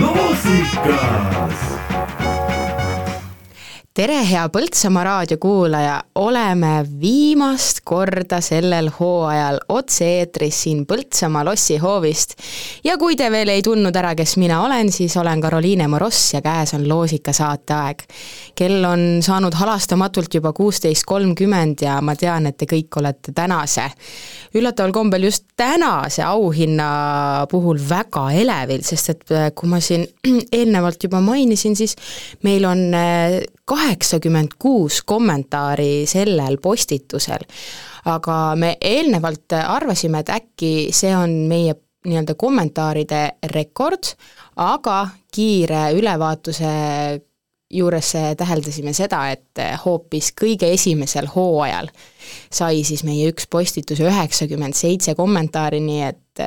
Los, Siegers! Tere, hea Põltsamaa raadiokuulaja, oleme viimast korda sellel hooajal otse-eetris siin Põltsamaa lossihoovist. ja kui te veel ei tundnud ära, kes mina olen, siis olen Karoliine Moross ja käes on Loosika saateaeg. kell on saanud halastamatult juba kuusteist kolmkümmend ja ma tean, et te kõik olete tänase, üllataval kombel just tänase auhinna puhul väga elevil, sest et kui ma siin eelnevalt juba mainisin, siis meil on kaheksakümmend kuus kommentaari sellel postitusel. aga me eelnevalt arvasime, et äkki see on meie nii-öelda kommentaaride rekord, aga kiire ülevaatuse juures täheldasime seda, et hoopis kõige esimesel hooajal sai siis meie üks postitus üheksakümmend seitse kommentaari, nii et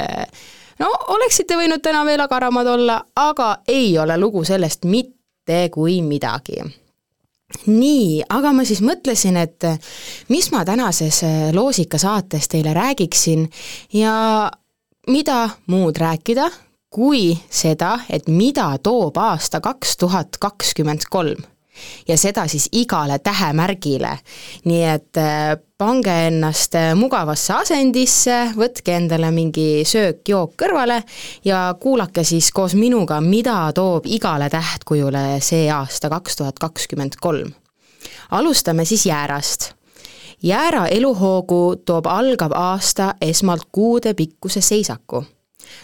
no oleksite võinud täna veel agaramad olla, aga ei ole lugu sellest mitte kui midagi nii, aga ma siis mõtlesin, et mis ma tänases äh, Loosika saates teile räägiksin ja mida muud rääkida, kui seda, et mida toob aasta kaks tuhat kakskümmend kolm ja seda siis igale tähemärgile. nii et äh, pange ennast äh, mugavasse asendisse, võtke endale mingi söök-jook kõrvale ja kuulake siis koos minuga, mida toob igale tähtkujule see aasta kaks tuhat kakskümmend kolm. alustame siis jäärast jäära eluhoogu toob algav aasta esmalt kuudepikkuse seisaku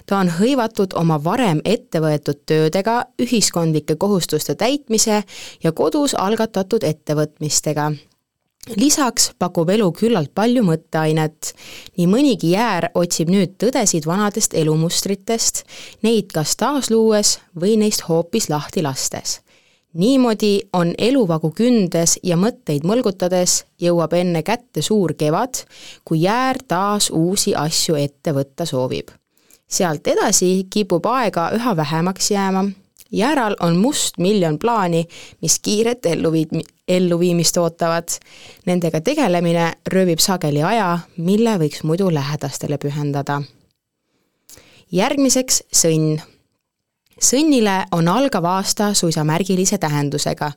ta on hõivatud oma varem ette võetud töödega, ühiskondlike kohustuste täitmise ja kodus algatatud ettevõtmistega lisaks pakub elu küllalt palju mõtteainet. nii mõnigi jäär otsib nüüd tõdesid vanadest elumustritest, neid kas taasluues või neist hoopis lahti lastes. niimoodi on eluvagu kündes ja mõtteid mõlgutades jõuab enne kätte suur kevad, kui jäär taas uusi asju ette võtta soovib sealt edasi kipub aega üha vähemaks jääma. Jääral on must miljon plaani, mis kiiret elluviid-, elluviimist ootavad. Nendega tegelemine röövib sageli aja, mille võiks muidu lähedastele pühendada. järgmiseks sõnn sõnnile on algav aasta suisa märgilise tähendusega.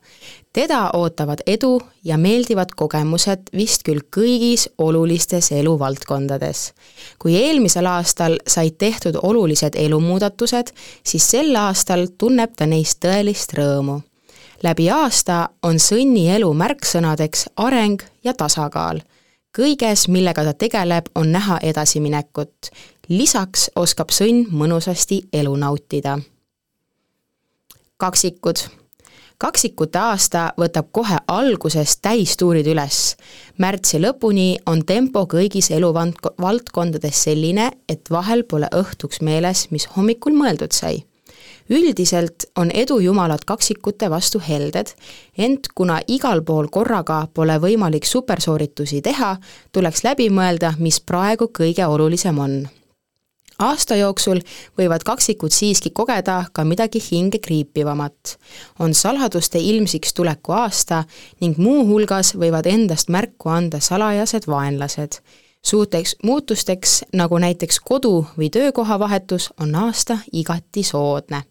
teda ootavad edu ja meeldivad kogemused vist küll kõigis olulistes eluvaldkondades. kui eelmisel aastal said tehtud olulised elumuudatused, siis sel aastal tunneb ta neist tõelist rõõmu. läbi aasta on sõnni elu märksõnadeks areng ja tasakaal kõiges, millega ta tegeleb, on näha edasiminekut. lisaks oskab sõnn mõnusasti elu nautida kaksikud. kaksikute aasta võtab kohe alguses täistuurid üles. märtsi lõpuni on tempo kõigis eluvaldkondades selline, et vahel pole õhtuks meeles, mis hommikul mõeldud sai üldiselt on edujumalad kaksikute vastu helded, ent kuna igal pool korraga pole võimalik supersooritusi teha, tuleks läbi mõelda, mis praegu kõige olulisem on aasta jooksul võivad kaksikud siiski kogeda ka midagi hinge kriipivamat. on saladuste ilmsiks tuleku aasta ning muuhulgas võivad endast märku anda salajased vaenlased. suurteks muutusteks, nagu näiteks kodu- või töökohavahetus, on aasta igati soodne.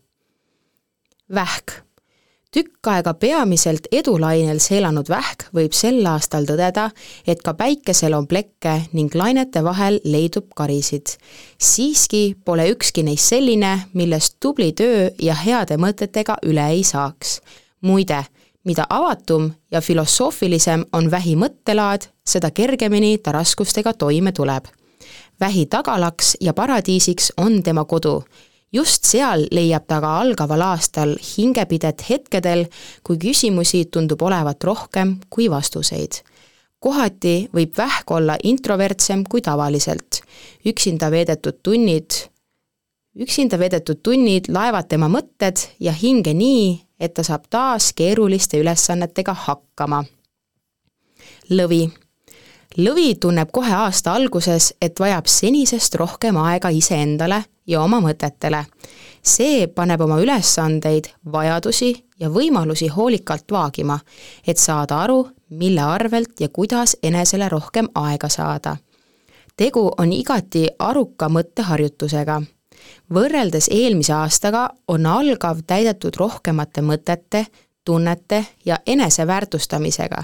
vähk tükk aega peamiselt edulainel seelanud vähk võib sel aastal tõdeda, et ka päikesel on plekke ning lainete vahel leidub karisid. siiski pole ükski neist selline, millest tubli töö ja heade mõtetega üle ei saaks. muide, mida avatum ja filosoofilisem on vähi mõttelaad, seda kergemini ta raskustega toime tuleb. vähi tagalaks ja paradiisiks on tema kodu just seal leiab ta ka algaval aastal hingepidet hetkedel, kui küsimusi tundub olevat rohkem kui vastuseid. kohati võib vähk olla introvertsem kui tavaliselt. üksinda veedetud tunnid, üksinda veedetud tunnid laevad tema mõtted ja hinge nii, et ta saab taas keeruliste ülesannetega hakkama. lõvi lõvi tunneb kohe aasta alguses, et vajab senisest rohkem aega iseendale ja oma mõtetele. see paneb oma ülesandeid, vajadusi ja võimalusi hoolikalt vaagima, et saada aru, mille arvelt ja kuidas enesele rohkem aega saada. tegu on igati aruka mõtteharjutusega. võrreldes eelmise aastaga on algav täidetud rohkemate mõtete, tunnete ja eneseväärtustamisega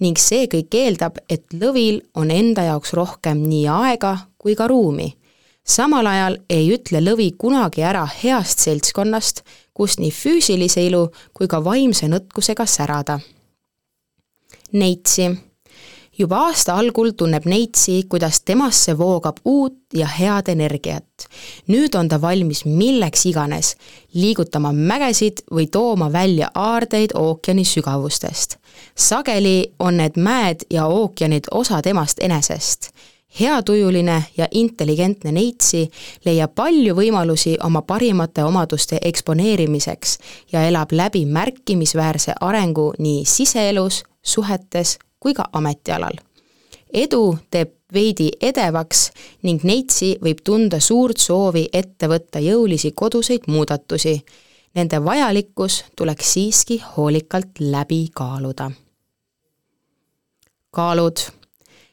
ning see kõik eeldab, et lõvil on enda jaoks rohkem nii aega kui ka ruumi. samal ajal ei ütle lõvi kunagi ära heast seltskonnast, kus nii füüsilise ilu kui ka vaimse nõtkusega särada. Neitsi juba aasta algul tunneb Neitsi, kuidas temasse voogab uut ja head energiat. nüüd on ta valmis milleks iganes, liigutama mägesid või tooma välja aardeid ookeani sügavustest. sageli on need mäed ja ookeanid osa temast enesest heatujuline ja intelligentne Neitsi leiab palju võimalusi oma parimate omaduste eksponeerimiseks ja elab läbi märkimisväärse arengu nii siseelus, suhetes kui ka ametialal. edu teeb veidi edevaks ning Neitsi võib tunda suurt soovi ette võtta jõulisi koduseid muudatusi. Nende vajalikkus tuleks siiski hoolikalt läbi kaaluda. kaalud.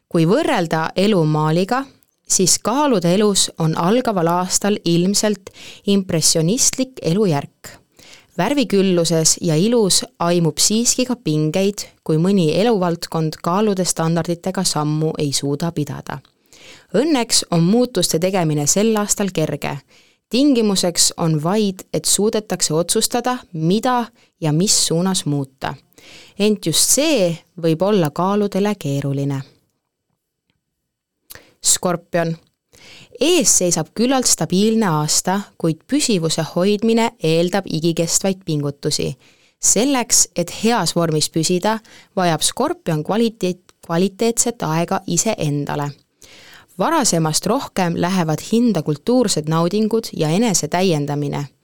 kui võrrelda elu maaliga, siis kaalude elus on algaval aastal ilmselt impressionistlik elujärk värvikülluses ja ilus aimub siiski ka pingeid, kui mõni eluvaldkond kaalude standarditega sammu ei suuda pidada. Õnneks on muutuste tegemine sel aastal kerge. tingimuseks on vaid, et suudetakse otsustada, mida ja mis suunas muuta. ent just see võib olla kaaludele keeruline. Skorpion ees seisab küllalt stabiilne aasta, kuid püsivuse hoidmine eeldab igikestvaid pingutusi. selleks, et heas vormis püsida, vajab Skorpion kvaliteet, kvaliteetset aega iseendale. varasemast rohkem lähevad hinda kultuursed naudingud ja enese täiendamine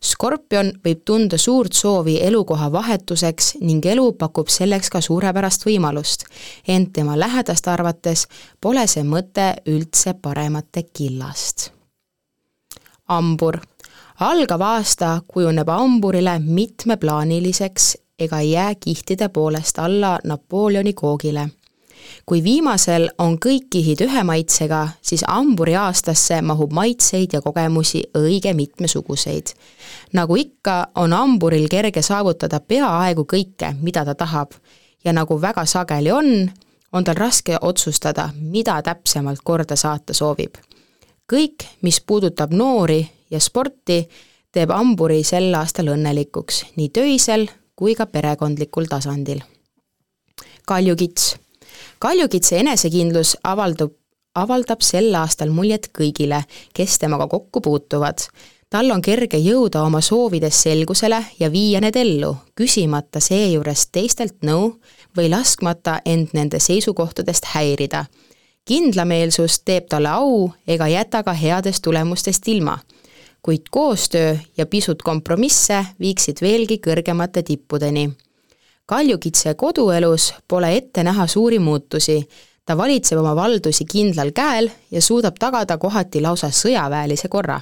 Skorpion võib tunda suurt soovi elukoha vahetuseks ning elu pakub selleks ka suurepärast võimalust, ent tema lähedaste arvates pole see mõte üldse paremate killast. hambur. algav aasta kujuneb hamburile mitmeplaaniliseks ega jää kihtide poolest alla Napoleoni koogile kui viimasel on kõik kihid ühe maitsega, siis hamburi aastasse mahub maitseid ja kogemusi õige mitmesuguseid. nagu ikka, on hamburil kerge saavutada peaaegu kõike, mida ta tahab. ja nagu väga sageli on, on tal raske otsustada, mida täpsemalt korda saata soovib. kõik, mis puudutab noori ja sporti, teeb hamburi sel aastal õnnelikuks nii töisel kui ka perekondlikul tasandil. kaljukits kaljukitse enesekindlus avaldub, avaldab sel aastal muljet kõigile, kes temaga kokku puutuvad. tal on kerge jõuda oma soovides selgusele ja viia need ellu, küsimata seejuures teistelt nõu või laskmata end nende seisukohtadest häirida. kindlameelsus teeb talle au ega jäta ka headest tulemustest ilma kuid koostöö ja pisut kompromisse viiksid veelgi kõrgemate tippudeni Kaljukitse koduelus pole ette näha suuri muutusi, ta valitseb oma valdusi kindlal käel ja suudab tagada kohati lausa sõjaväelise korra.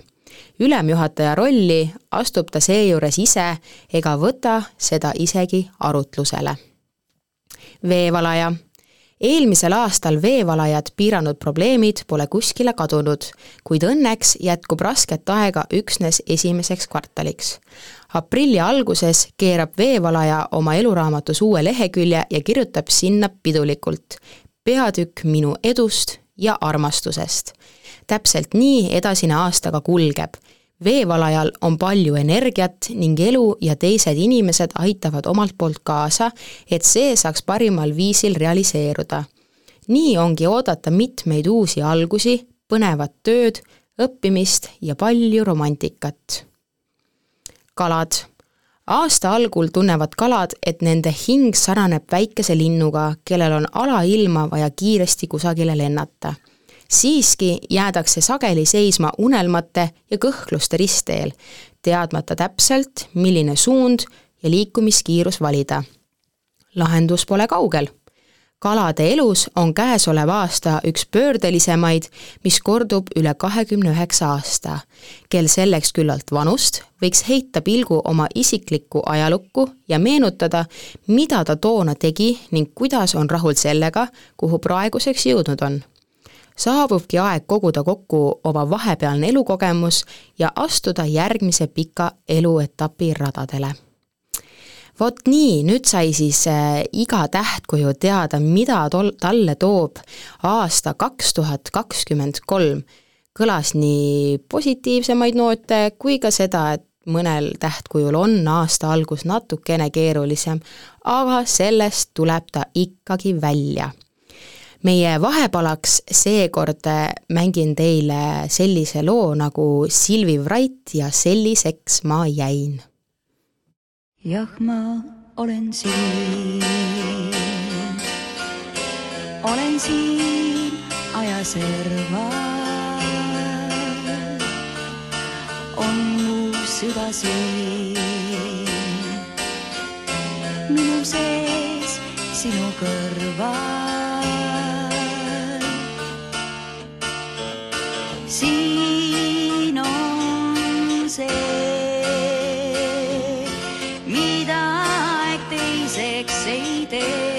ülemjuhataja rolli astub ta seejuures ise ega võta seda isegi arutlusele. veevalaja eelmisel aastal veevalajad piiranud probleemid pole kuskile kadunud, kuid õnneks jätkub rasket aega üksnes esimeseks kvartaliks aprilli alguses keerab veevalaja oma eluraamatus uue lehekülje ja kirjutab sinna pidulikult peatükk minu edust ja armastusest. täpselt nii edasine aasta ka kulgeb. Veevalajal on palju energiat ning elu ja teised inimesed aitavad omalt poolt kaasa, et see saaks parimal viisil realiseeruda. nii ongi oodata mitmeid uusi algusi, põnevat tööd, õppimist ja palju romantikat kalad. aasta algul tunnevad kalad, et nende hing sarnaneb väikese linnuga, kellel on alailma vaja kiiresti kusagile lennata. Siiski jäädakse sageli seisma unelmate ja kõhkluste ristteel, teadmata täpselt, milline suund ja liikumiskiirus valida. lahendus pole kaugel kalade elus on käesolev aasta üks pöördelisemaid, mis kordub üle kahekümne üheksa aasta. kel selleks küllalt vanust, võiks heita pilgu oma isiklikku ajalukku ja meenutada, mida ta toona tegi ning kuidas on rahul sellega, kuhu praeguseks jõudnud on saabubki aeg koguda kokku oma vahepealne elukogemus ja astuda järgmise pika eluetapi radadele vot nii, nüüd sai siis äh, iga tähtkuju teada, mida tol-, talle toob aasta kaks tuhat kakskümmend kolm. kõlas nii positiivsemaid noote kui ka seda, et mõnel tähtkujul on aasta algus natukene keerulisem, aga sellest tuleb ta ikkagi välja. Meie vahepalaks seekord mängin teile sellise loo nagu Silvi Vrait ja selliseks ma jäin. Jah, ma olen siin, olen siin ajaserval, on mu süda siin, minu sees sinu kõrval. Selliseks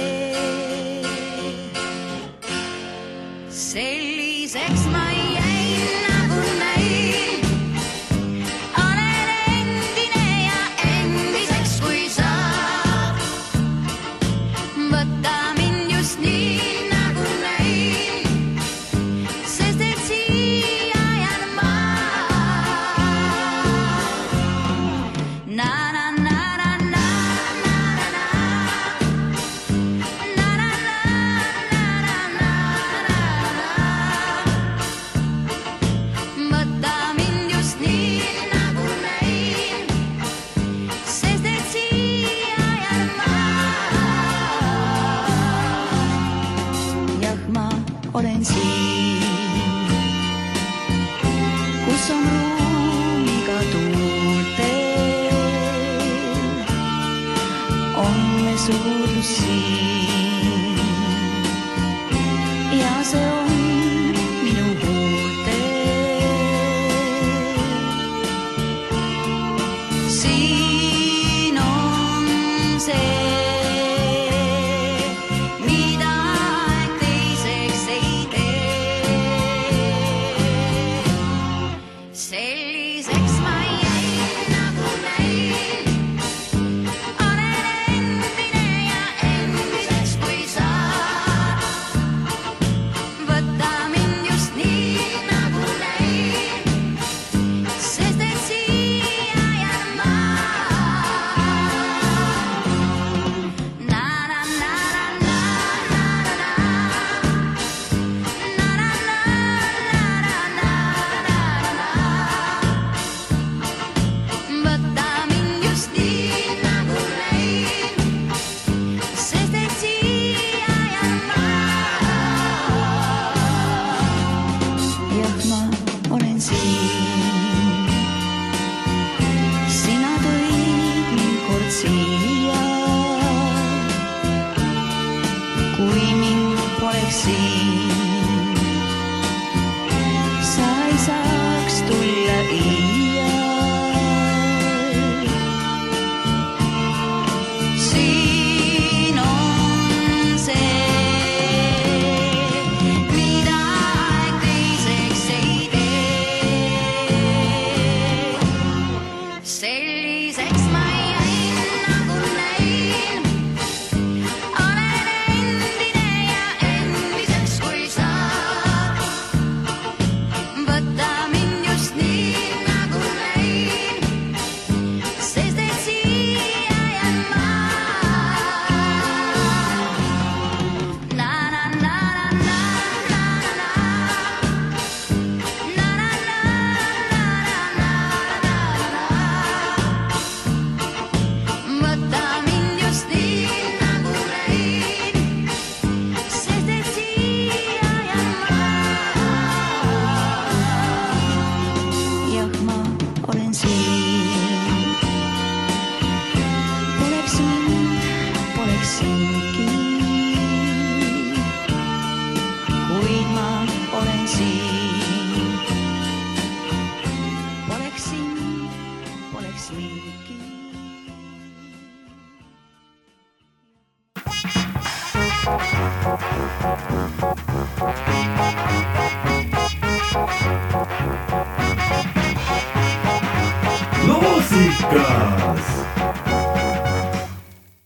loosikas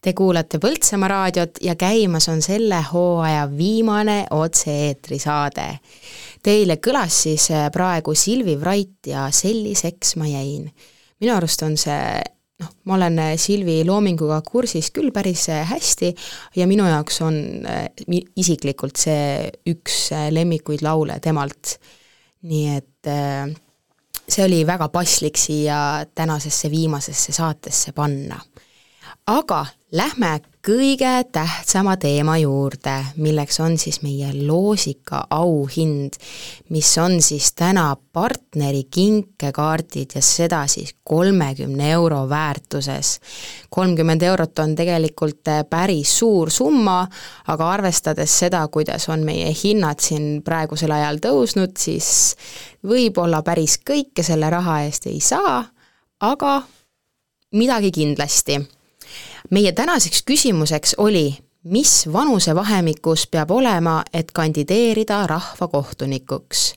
Te kuulate Põltsamaa raadiot ja käimas on selle hooaja viimane otse-eetri saade. Teile kõlas siis äh, praegu Silvi Vrait ja Selliseks ma jäin. minu arust on see noh, ma olen äh, Silvi loominguga kursis küll päris äh, hästi ja minu jaoks on isiklikult see üks lemmikuid laule temalt. nii et äh, see oli väga paslik siia tänasesse viimasesse saatesse panna. aga lähme kõige tähtsama teema juurde, milleks on siis meie loosika auhind, mis on siis täna partneri kinkekaardid ja seda siis kolmekümne euro väärtuses. kolmkümmend eurot on tegelikult äh, päris suur summa, aga arvestades seda, kuidas on meie hinnad siin praegusel ajal tõusnud, siis võib-olla päris kõike selle raha eest ei saa, aga midagi kindlasti. Meie tänaseks küsimuseks oli, mis vanusevahemikus peab olema, et kandideerida rahvakohtunikuks?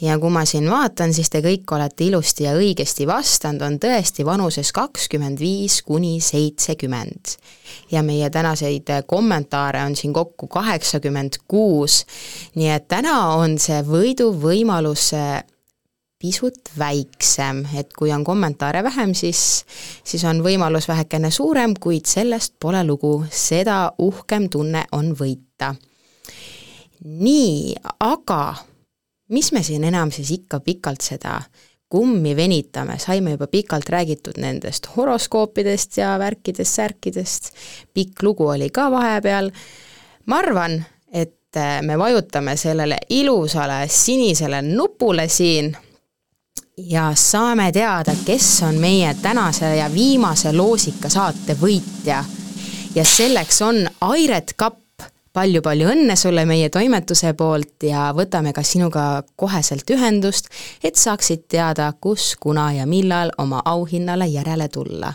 ja kui ma siin vaatan, siis te kõik olete ilusti ja õigesti vastanud, on tõesti vanuses kakskümmend viis kuni seitsekümmend. ja meie tänaseid kommentaare on siin kokku kaheksakümmend kuus, nii et täna on see võiduvõimalus pisut väiksem, et kui on kommentaare vähem, siis, siis on võimalus vähekene suurem, kuid sellest pole lugu, seda uhkem tunne on võita. nii, aga mis me siin enam siis ikka pikalt seda kummi venitame, saime juba pikalt räägitud nendest horoskoopidest ja värkidest-särkidest, pikk lugu oli ka vahepeal, ma arvan, et me vajutame sellele ilusale sinisele nupule siin ja saame teada, kes on meie tänase ja viimase loosika saate võitja. ja selleks on Airet Kapp, palju-palju õnne sulle meie toimetuse poolt ja võtame ka sinuga koheselt ühendust, et saaksid teada, kus, kuna ja millal oma auhinnale järele tulla.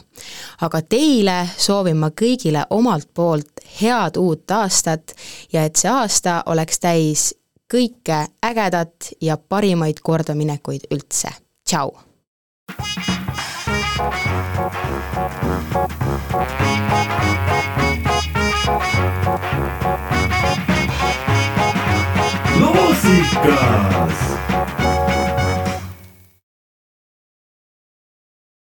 aga teile soovin ma kõigile omalt poolt head uut aastat ja et see aasta oleks täis kõike ägedat ja parimaid kordaminekuid üldse. Tchau! Músicas